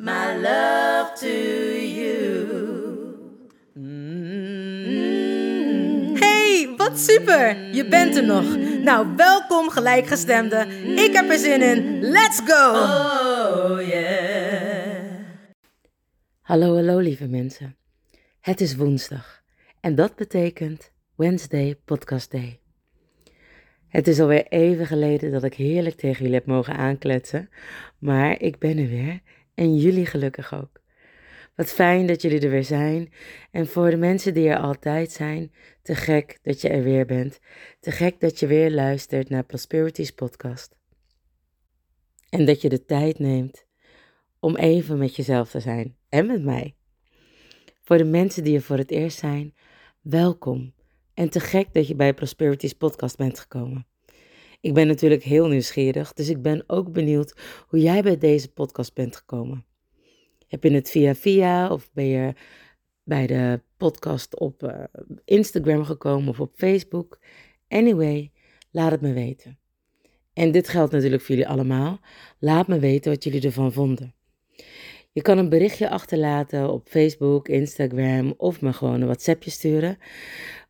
my love to you. Hey, wat super! Je bent er nog. Nou, welkom gelijkgestemde. Ik heb er zin in. Let's go! Oh yeah. Hallo, hallo lieve mensen. Het is woensdag en dat betekent Wednesday Podcast Day. Het is alweer even geleden dat ik heerlijk tegen jullie heb mogen aankletsen, maar ik ben er weer en jullie gelukkig ook. Wat fijn dat jullie er weer zijn en voor de mensen die er altijd zijn, te gek dat je er weer bent. Te gek dat je weer luistert naar Prosperities podcast. En dat je de tijd neemt om even met jezelf te zijn en met mij. Voor de mensen die er voor het eerst zijn, welkom. En te gek dat je bij Prosperities podcast bent gekomen. Ik ben natuurlijk heel nieuwsgierig, dus ik ben ook benieuwd hoe jij bij deze podcast bent gekomen. Heb je het via via of ben je bij de podcast op eh, Instagram gekomen of op Facebook? Anyway, laat het me weten. En dit geldt natuurlijk voor jullie allemaal. Laat me weten wat jullie ervan vonden. Je kan een berichtje achterlaten op Facebook, Instagram of me gewoon een WhatsAppje sturen.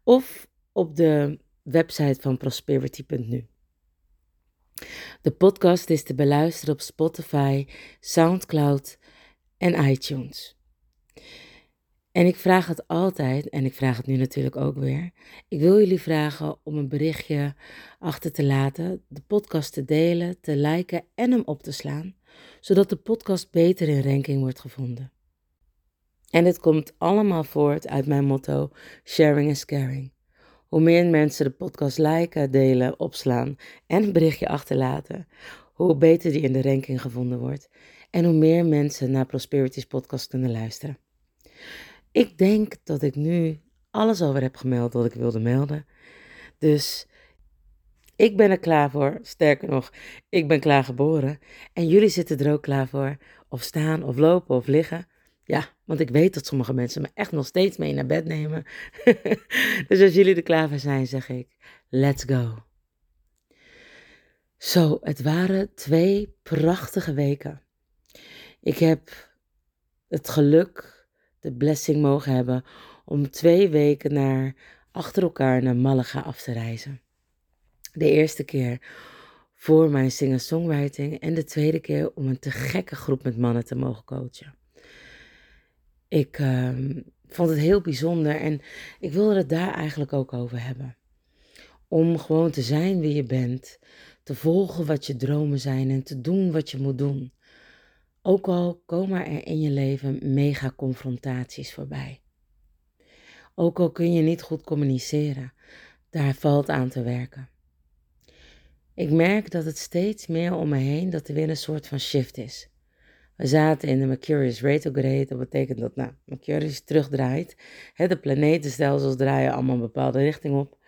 Of op de website van prosperity.nu. De podcast is te beluisteren op Spotify, SoundCloud en iTunes. En ik vraag het altijd, en ik vraag het nu natuurlijk ook weer. Ik wil jullie vragen om een berichtje achter te laten, de podcast te delen, te liken en hem op te slaan, zodat de podcast beter in ranking wordt gevonden. En dit komt allemaal voort uit mijn motto: sharing is caring. Hoe meer mensen de podcast liken, delen, opslaan en een berichtje achterlaten, hoe beter die in de ranking gevonden wordt en hoe meer mensen naar Prosperities podcast kunnen luisteren. Ik denk dat ik nu alles over heb gemeld wat ik wilde melden. Dus ik ben er klaar voor. Sterker nog, ik ben klaar geboren. En jullie zitten er ook klaar voor. Of staan, of lopen, of liggen. Ja, want ik weet dat sommige mensen me echt nog steeds mee naar bed nemen. dus als jullie er klaar voor zijn, zeg ik: let's go. Zo, het waren twee prachtige weken. Ik heb het geluk, de blessing mogen hebben om twee weken naar, achter elkaar naar Malaga af te reizen. De eerste keer voor mijn singer-songwriting en de tweede keer om een te gekke groep met mannen te mogen coachen. Ik ehm, vond het heel bijzonder en ik wilde het daar eigenlijk ook over hebben. Om gewoon te zijn wie je bent, te volgen wat je dromen zijn en te doen wat je moet doen. Ook al komen er in je leven mega confrontaties voorbij. Ook al kun je niet goed communiceren, daar valt aan te werken. Ik merk dat het steeds meer om me heen dat er weer een soort van shift is. We zaten in de Mercurius retrograde, dat betekent dat nou, Mercurius terugdraait. de planetenstelsels draaien allemaal een bepaalde richting op.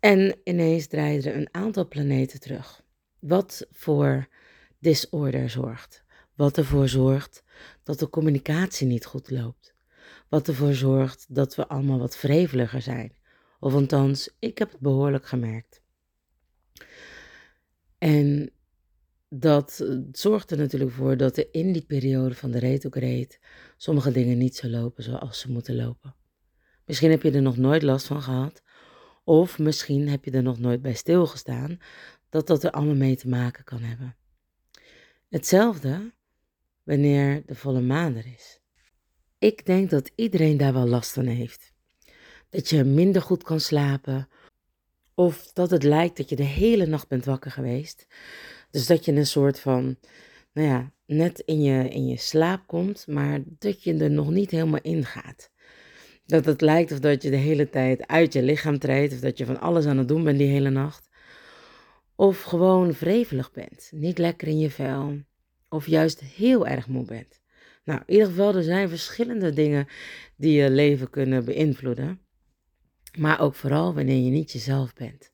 En ineens draaien er een aantal planeten terug. Wat voor disorder zorgt. Wat ervoor zorgt dat de communicatie niet goed loopt. Wat ervoor zorgt dat we allemaal wat vreveliger zijn. Of althans, ik heb het behoorlijk gemerkt. En dat zorgt er natuurlijk voor dat er in die periode van de retrograde sommige dingen niet zo lopen zoals ze moeten lopen. Misschien heb je er nog nooit last van gehad, of misschien heb je er nog nooit bij stilgestaan dat dat er allemaal mee te maken kan hebben. Hetzelfde wanneer de volle maan er is. Ik denk dat iedereen daar wel last van heeft. Dat je minder goed kan slapen. Of dat het lijkt dat je de hele nacht bent wakker geweest. Dus dat je een soort van, nou ja, net in je, in je slaap komt, maar dat je er nog niet helemaal in gaat. Dat het lijkt of dat je de hele tijd uit je lichaam treedt, of dat je van alles aan het doen bent die hele nacht. Of gewoon wrevelig bent, niet lekker in je vel, of juist heel erg moe bent. Nou, in ieder geval, er zijn verschillende dingen die je leven kunnen beïnvloeden. Maar ook vooral wanneer je niet jezelf bent.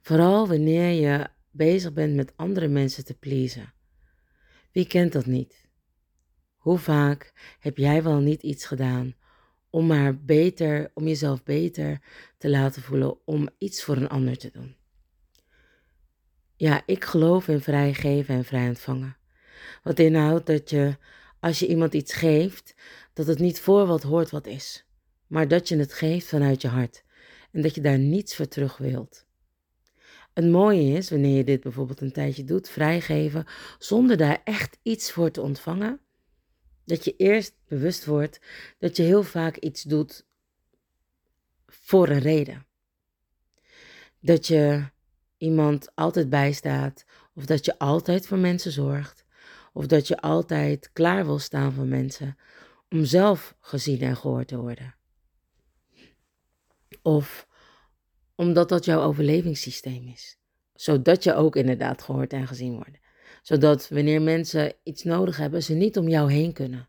Vooral wanneer je bezig bent met andere mensen te pleasen. Wie kent dat niet? Hoe vaak heb jij wel niet iets gedaan om maar beter, om jezelf beter te laten voelen om iets voor een ander te doen? Ja, ik geloof in vrijgeven en vrij ontvangen. Wat inhoudt dat je, als je iemand iets geeft, dat het niet voor wat hoort wat is, maar dat je het geeft vanuit je hart en dat je daar niets voor terug wilt. Het mooie is, wanneer je dit bijvoorbeeld een tijdje doet, vrijgeven, zonder daar echt iets voor te ontvangen, dat je eerst bewust wordt dat je heel vaak iets doet voor een reden. Dat je iemand altijd bijstaat, of dat je altijd voor mensen zorgt, of dat je altijd klaar wil staan voor mensen om zelf gezien en gehoord te worden. Of omdat dat jouw overlevingssysteem is. Zodat je ook inderdaad gehoord en gezien wordt. Zodat wanneer mensen iets nodig hebben, ze niet om jou heen kunnen.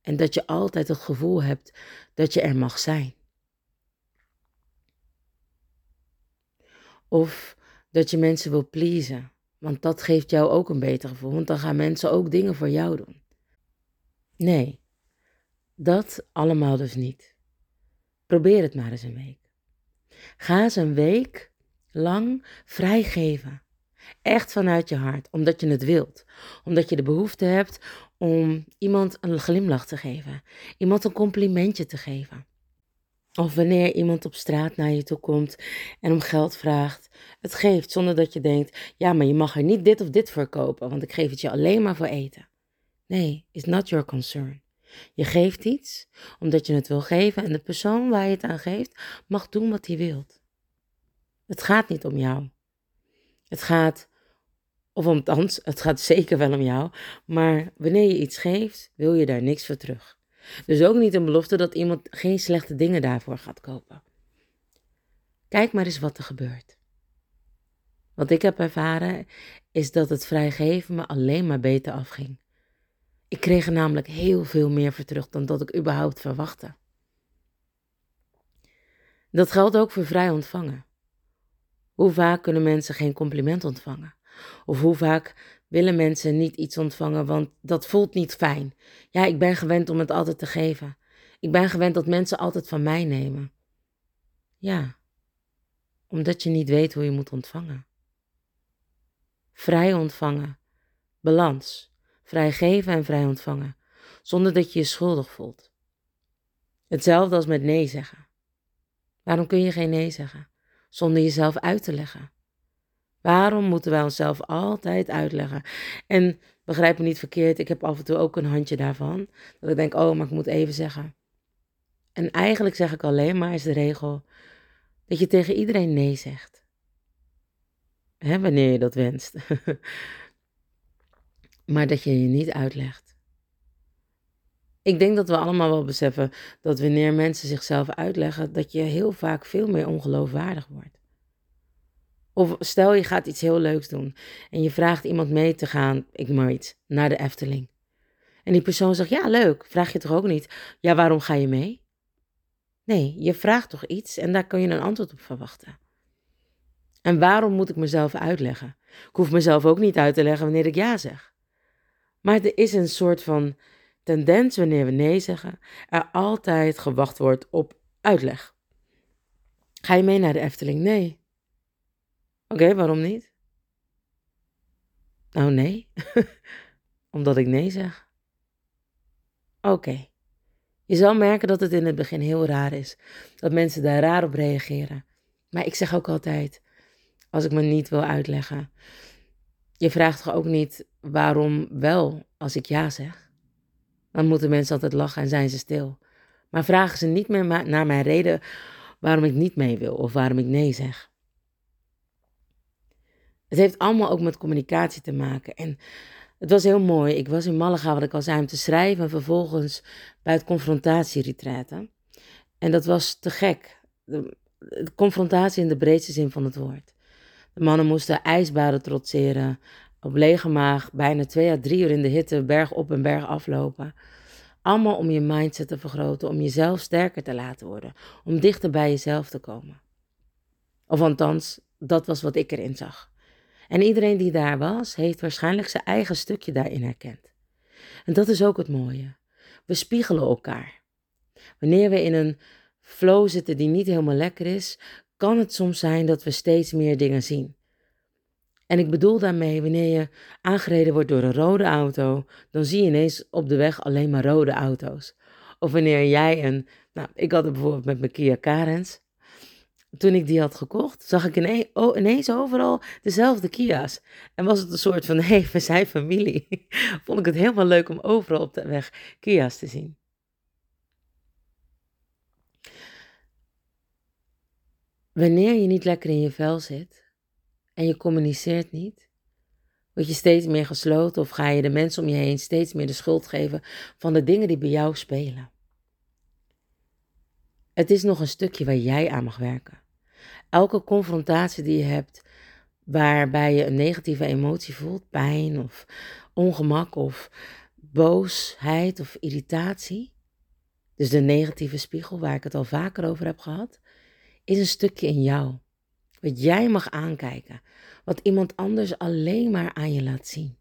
En dat je altijd het gevoel hebt dat je er mag zijn. Of dat je mensen wil pleasen. Want dat geeft jou ook een beter gevoel. Want dan gaan mensen ook dingen voor jou doen. Nee, dat allemaal dus niet. Probeer het maar eens een week. Ga eens een week lang vrijgeven. Echt vanuit je hart, omdat je het wilt. Omdat je de behoefte hebt om iemand een glimlach te geven. Iemand een complimentje te geven. Of wanneer iemand op straat naar je toe komt en om geld vraagt, het geeft zonder dat je denkt: ja, maar je mag er niet dit of dit voor kopen, want ik geef het je alleen maar voor eten. Nee, it's not your concern. Je geeft iets omdat je het wil geven en de persoon waar je het aan geeft mag doen wat hij wilt. Het gaat niet om jou. Het gaat, of althans, het gaat zeker wel om jou, maar wanneer je iets geeft, wil je daar niks voor terug. Dus ook niet een belofte dat iemand geen slechte dingen daarvoor gaat kopen. Kijk maar eens wat er gebeurt. Wat ik heb ervaren is dat het vrijgeven me alleen maar beter afging. Ik kreeg er namelijk heel veel meer voor terug dan dat ik überhaupt verwachtte. Dat geldt ook voor vrij ontvangen. Hoe vaak kunnen mensen geen compliment ontvangen? Of hoe vaak willen mensen niet iets ontvangen, want dat voelt niet fijn. Ja, ik ben gewend om het altijd te geven. Ik ben gewend dat mensen altijd van mij nemen. Ja, omdat je niet weet hoe je moet ontvangen. Vrij ontvangen, balans, vrij geven en vrij ontvangen, zonder dat je je schuldig voelt. Hetzelfde als met nee zeggen. Waarom kun je geen nee zeggen? Zonder jezelf uit te leggen. Waarom moeten wij onszelf altijd uitleggen? En begrijp me niet verkeerd, ik heb af en toe ook een handje daarvan. Dat ik denk, oh, maar ik moet even zeggen. En eigenlijk zeg ik alleen maar, is de regel, dat je tegen iedereen nee zegt. Hè, wanneer je dat wenst. maar dat je je niet uitlegt. Ik denk dat we allemaal wel beseffen dat wanneer mensen zichzelf uitleggen, dat je heel vaak veel meer ongeloofwaardig wordt. Of stel je gaat iets heel leuks doen en je vraagt iemand mee te gaan, ik maar iets, naar de Efteling. En die persoon zegt, ja leuk, vraag je toch ook niet, ja waarom ga je mee? Nee, je vraagt toch iets en daar kun je een antwoord op verwachten. En waarom moet ik mezelf uitleggen? Ik hoef mezelf ook niet uit te leggen wanneer ik ja zeg. Maar er is een soort van tendens wanneer we nee zeggen, er altijd gewacht wordt op uitleg. Ga je mee naar de Efteling? Nee. Oké, waarom niet? Nou, nee. Omdat ik nee zeg. Oké. Je zal merken dat het in het begin heel raar is. Dat mensen daar raar op reageren. Maar ik zeg ook altijd, als ik me niet wil uitleggen. Je vraagt toch ook niet waarom wel als ik ja zeg? Dan moeten mensen altijd lachen en zijn ze stil. Maar vragen ze niet meer naar mijn reden waarom ik niet mee wil of waarom ik nee zeg. Het heeft allemaal ook met communicatie te maken. En het was heel mooi. Ik was in Malaga, wat ik al zei, om te schrijven. En vervolgens bij het confrontatieretreaten. En dat was te gek. De, confrontatie in de breedste zin van het woord. De mannen moesten ijsbaden trotseren. Op lege maag, bijna twee à drie uur in de hitte, berg op en berg aflopen. Allemaal om je mindset te vergroten, om jezelf sterker te laten worden. Om dichter bij jezelf te komen. Of althans, dat was wat ik erin zag. En iedereen die daar was, heeft waarschijnlijk zijn eigen stukje daarin herkend. En dat is ook het mooie. We spiegelen elkaar. Wanneer we in een flow zitten die niet helemaal lekker is, kan het soms zijn dat we steeds meer dingen zien. En ik bedoel daarmee, wanneer je aangereden wordt door een rode auto, dan zie je ineens op de weg alleen maar rode auto's. Of wanneer jij een, nou, ik had het bijvoorbeeld met mijn Kia Carens. Toen ik die had gekocht, zag ik ineens overal dezelfde Kia's. En was het een soort van, hé, hey, we zijn familie. Vond ik het helemaal leuk om overal op de weg Kia's te zien. Wanneer je niet lekker in je vel zit en je communiceert niet, word je steeds meer gesloten of ga je de mensen om je heen steeds meer de schuld geven van de dingen die bij jou spelen. Het is nog een stukje waar jij aan mag werken. Elke confrontatie die je hebt waarbij je een negatieve emotie voelt, pijn of ongemak of boosheid of irritatie, dus de negatieve spiegel waar ik het al vaker over heb gehad, is een stukje in jou. Wat jij mag aankijken. Wat iemand anders alleen maar aan je laat zien.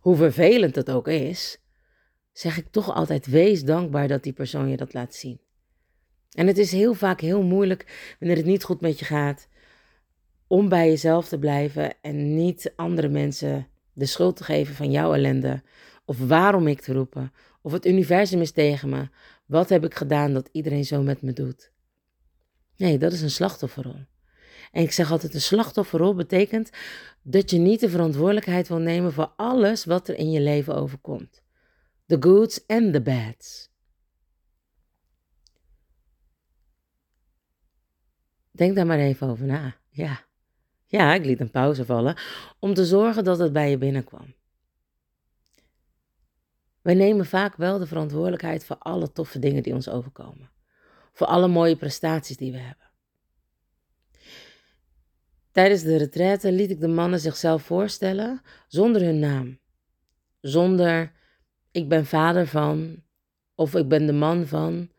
Hoe vervelend het ook is, zeg ik toch altijd: wees dankbaar dat die persoon je dat laat zien. En het is heel vaak heel moeilijk wanneer het niet goed met je gaat, om bij jezelf te blijven en niet andere mensen de schuld te geven van jouw ellende. Of waarom ik te roepen. Of het universum is tegen me. Wat heb ik gedaan dat iedereen zo met me doet? Nee, dat is een slachtofferrol. En ik zeg altijd: een slachtofferrol betekent dat je niet de verantwoordelijkheid wil nemen voor alles wat er in je leven overkomt. The goods and the bads. Denk daar maar even over na. Ja. Ja, ik liet een pauze vallen om te zorgen dat het bij je binnenkwam. Wij nemen vaak wel de verantwoordelijkheid voor alle toffe dingen die ons overkomen voor alle mooie prestaties die we hebben. Tijdens de retraite liet ik de mannen zichzelf voorstellen zonder hun naam. Zonder ik ben vader van, of ik ben de man van,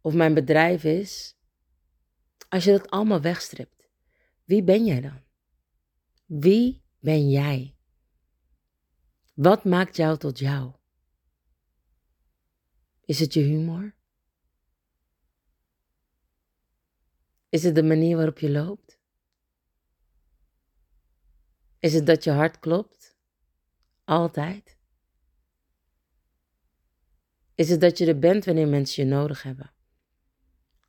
of mijn bedrijf is. Als je dat allemaal wegstript, wie ben jij dan? Wie ben jij? Wat maakt jou tot jou? Is het je humor? Is het de manier waarop je loopt? Is het dat je hart klopt? Altijd? Is het dat je er bent wanneer mensen je nodig hebben?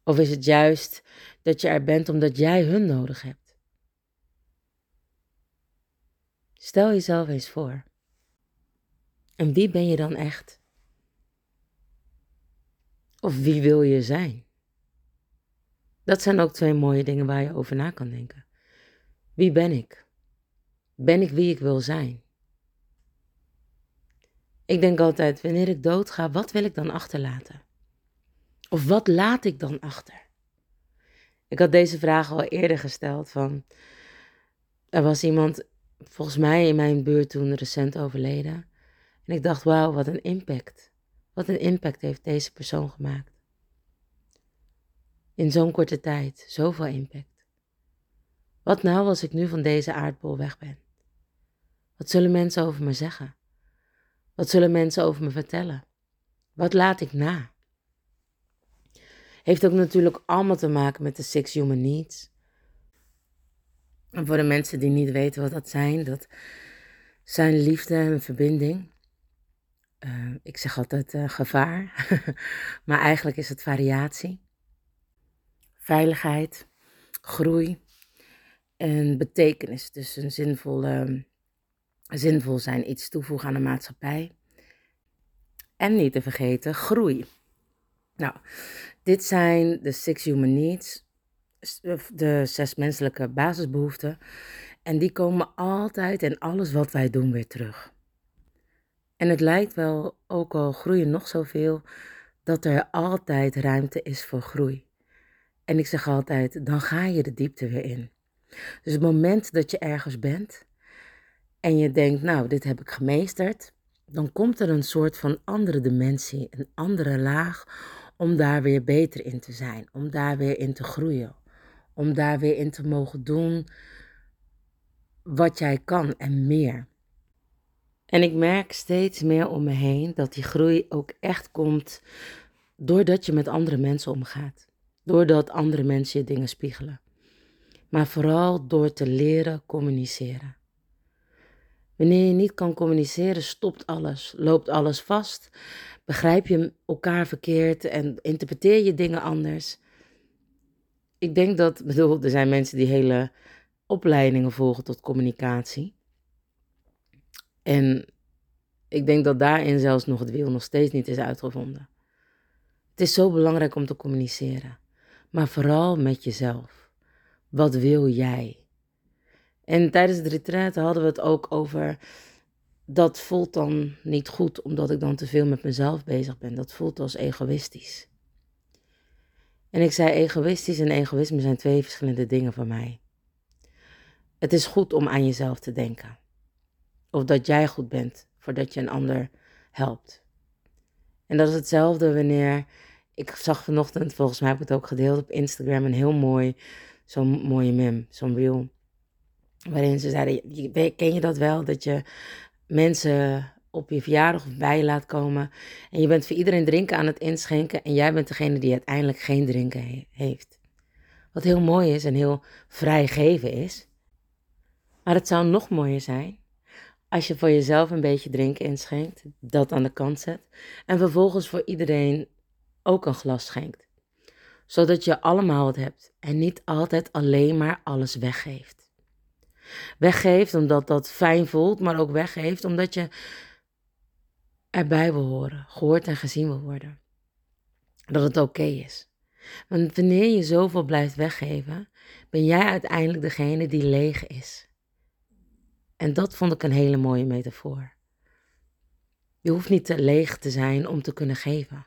Of is het juist dat je er bent omdat jij hun nodig hebt? Stel jezelf eens voor. En wie ben je dan echt? Of wie wil je zijn? Dat zijn ook twee mooie dingen waar je over na kan denken. Wie ben ik? Ben ik wie ik wil zijn? Ik denk altijd, wanneer ik doodga, wat wil ik dan achterlaten? Of wat laat ik dan achter? Ik had deze vraag al eerder gesteld van, er was iemand volgens mij in mijn buurt toen recent overleden. En ik dacht, wauw, wat een impact. Wat een impact heeft deze persoon gemaakt. In zo'n korte tijd, zoveel impact. Wat nou als ik nu van deze aardbol weg ben? Wat zullen mensen over me zeggen? Wat zullen mensen over me vertellen? Wat laat ik na? Heeft ook natuurlijk allemaal te maken met de six human needs. En voor de mensen die niet weten wat dat zijn, dat zijn liefde en verbinding. Uh, ik zeg altijd uh, gevaar, maar eigenlijk is het variatie veiligheid, groei en betekenis. Dus een zinvolle, zinvol zijn, iets toevoegen aan de maatschappij. En niet te vergeten, groei. Nou, dit zijn de Six Human Needs, de zes menselijke basisbehoeften. En die komen altijd in alles wat wij doen weer terug. En het lijkt wel, ook al groeien nog zoveel, dat er altijd ruimte is voor groei. En ik zeg altijd, dan ga je de diepte weer in. Dus het moment dat je ergens bent en je denkt, nou, dit heb ik gemeesterd, dan komt er een soort van andere dimensie, een andere laag, om daar weer beter in te zijn, om daar weer in te groeien, om daar weer in te mogen doen wat jij kan en meer. En ik merk steeds meer om me heen dat die groei ook echt komt doordat je met andere mensen omgaat. Doordat andere mensen je dingen spiegelen. Maar vooral door te leren communiceren. Wanneer je niet kan communiceren, stopt alles, loopt alles vast, begrijp je elkaar verkeerd en interpreteer je dingen anders. Ik denk dat, bedoel, er zijn mensen die hele opleidingen volgen tot communicatie. En ik denk dat daarin zelfs nog het wiel nog steeds niet is uitgevonden. Het is zo belangrijk om te communiceren, maar vooral met jezelf. Wat wil jij? En tijdens de retreat hadden we het ook over dat voelt dan niet goed omdat ik dan te veel met mezelf bezig ben. Dat voelt als egoïstisch. En ik zei egoïstisch en egoïsme zijn twee verschillende dingen voor mij. Het is goed om aan jezelf te denken. Of dat jij goed bent voordat je een ander helpt. En dat is hetzelfde wanneer ik zag vanochtend, volgens mij heb ik het ook gedeeld op Instagram, een heel mooi, zo'n mooie mem, zo'n reel. Waarin ze zeiden, ken je dat wel, dat je mensen op je verjaardag of bij je laat komen. En je bent voor iedereen drinken aan het inschenken. En jij bent degene die uiteindelijk geen drinken heeft. Wat heel mooi is en heel vrijgeven is. Maar het zou nog mooier zijn als je voor jezelf een beetje drinken inschenkt, dat aan de kant zet. En vervolgens voor iedereen ook een glas schenkt. Zodat je allemaal het hebt en niet altijd alleen maar alles weggeeft. Weggeeft omdat dat fijn voelt, maar ook weggeeft omdat je erbij wil horen, gehoord en gezien wil worden. Dat het oké is. Want wanneer je zoveel blijft weggeven, ben jij uiteindelijk degene die leeg is. En dat vond ik een hele mooie metafoor. Je hoeft niet te leeg te zijn om te kunnen geven.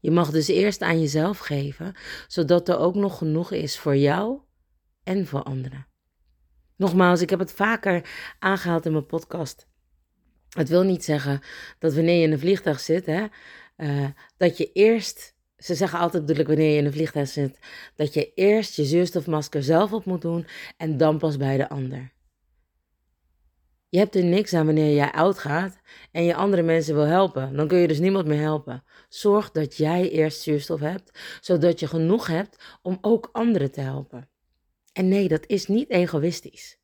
Je mag dus eerst aan jezelf geven, zodat er ook nog genoeg is voor jou en voor anderen. Nogmaals, ik heb het vaker aangehaald in mijn podcast. Het wil niet zeggen dat wanneer je in een vliegtuig zit, hè, uh, dat je eerst, ze zeggen altijd natuurlijk wanneer je in een vliegtuig zit, dat je eerst je zuurstofmasker zelf op moet doen en dan pas bij de ander. Je hebt er niks aan wanneer jij oud gaat en je andere mensen wil helpen. Dan kun je dus niemand meer helpen. Zorg dat jij eerst zuurstof hebt, zodat je genoeg hebt om ook anderen te helpen. En nee, dat is niet egoïstisch.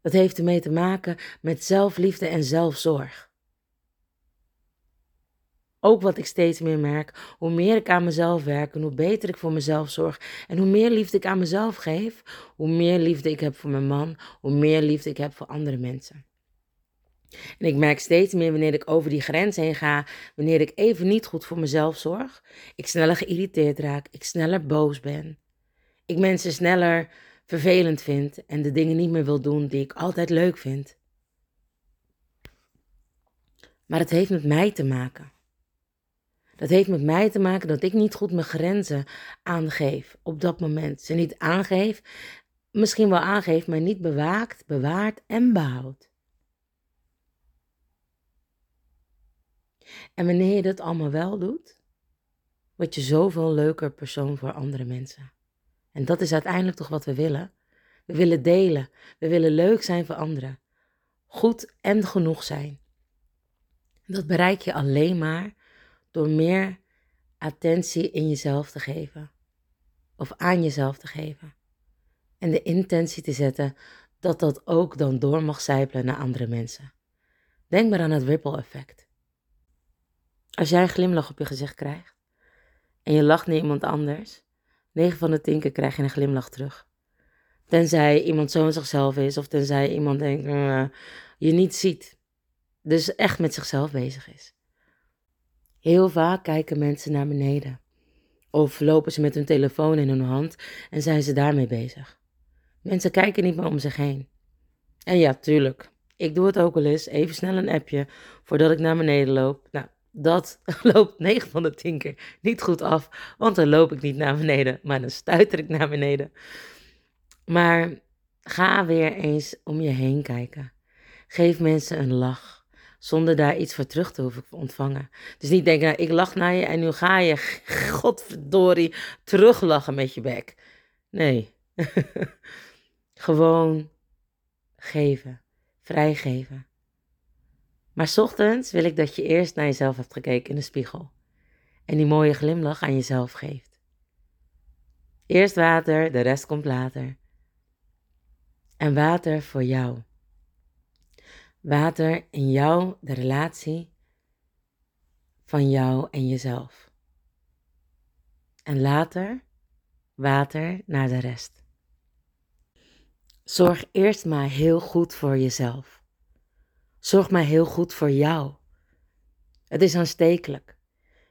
Dat heeft ermee te maken met zelfliefde en zelfzorg. Ook wat ik steeds meer merk, hoe meer ik aan mezelf werk en hoe beter ik voor mezelf zorg en hoe meer liefde ik aan mezelf geef, hoe meer liefde ik heb voor mijn man, hoe meer liefde ik heb voor andere mensen. En ik merk steeds meer wanneer ik over die grens heen ga, wanneer ik even niet goed voor mezelf zorg, ik sneller geïrriteerd raak, ik sneller boos ben, ik mensen sneller vervelend vind en de dingen niet meer wil doen die ik altijd leuk vind. Maar het heeft met mij te maken. Dat heeft met mij te maken dat ik niet goed mijn grenzen aangeef op dat moment. Ze niet aangeef, misschien wel aangeef, maar niet bewaakt, bewaard en behoudt. En wanneer je dat allemaal wel doet, word je zoveel leuker persoon voor andere mensen. En dat is uiteindelijk toch wat we willen. We willen delen. We willen leuk zijn voor anderen. Goed en genoeg zijn. Dat bereik je alleen maar door meer attentie in jezelf te geven. Of aan jezelf te geven. En de intentie te zetten dat dat ook dan door mag zijpelen naar andere mensen. Denk maar aan het ripple effect. Als jij een glimlach op je gezicht krijgt en je lacht naar iemand anders, 9 van de 10 keer krijg je een glimlach terug. Tenzij iemand zo in zichzelf is of tenzij iemand denkt, uh, je niet ziet. Dus echt met zichzelf bezig is. Heel vaak kijken mensen naar beneden. Of lopen ze met hun telefoon in hun hand en zijn ze daarmee bezig. Mensen kijken niet meer om zich heen. En ja, tuurlijk. Ik doe het ook wel eens. Even snel een appje voordat ik naar beneden loop. Nou, dat loopt 9 van de 10 keer niet goed af. Want dan loop ik niet naar beneden, maar dan stuiter ik naar beneden. Maar ga weer eens om je heen kijken. Geef mensen een lach. Zonder daar iets voor terug te hoeven ontvangen. Dus niet denken, nou, ik lach naar je en nu ga je, godverdorie, teruglachen met je bek. Nee. Gewoon geven. Vrijgeven. Maar ochtends wil ik dat je eerst naar jezelf hebt gekeken in de spiegel. En die mooie glimlach aan jezelf geeft. Eerst water, de rest komt later. En water voor jou. Water in jou, de relatie van jou en jezelf. En later water naar de rest. Zorg eerst maar heel goed voor jezelf. Zorg maar heel goed voor jou. Het is aanstekelijk.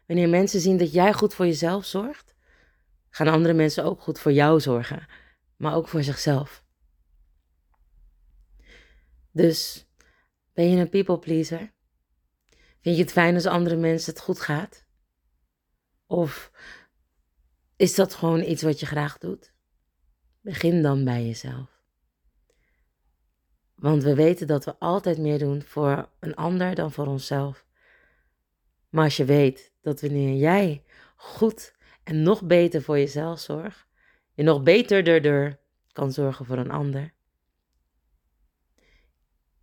Wanneer mensen zien dat jij goed voor jezelf zorgt, gaan andere mensen ook goed voor jou zorgen, maar ook voor zichzelf. Dus ben je een people pleaser? Vind je het fijn als andere mensen het goed gaat? Of is dat gewoon iets wat je graag doet? Begin dan bij jezelf. Want we weten dat we altijd meer doen voor een ander dan voor onszelf. Maar als je weet dat wanneer jij goed en nog beter voor jezelf zorgt, je nog beter erdoor kan zorgen voor een ander,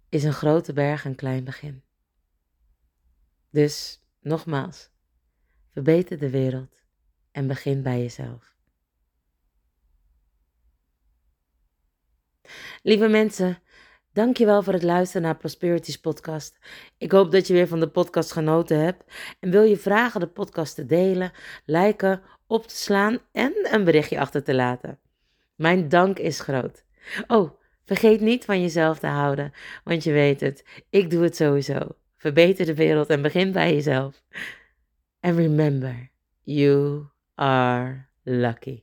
is een grote berg een klein begin. Dus nogmaals, verbeter de wereld en begin bij jezelf. Lieve mensen, dankjewel voor het luisteren naar Prosperities podcast. Ik hoop dat je weer van de podcast genoten hebt. En wil je vragen de podcast te delen, liken, op te slaan en een berichtje achter te laten. Mijn dank is groot. Oh, vergeet niet van jezelf te houden, want je weet het, ik doe het sowieso. Verbeter de wereld en begin bij jezelf. And remember, you are lucky.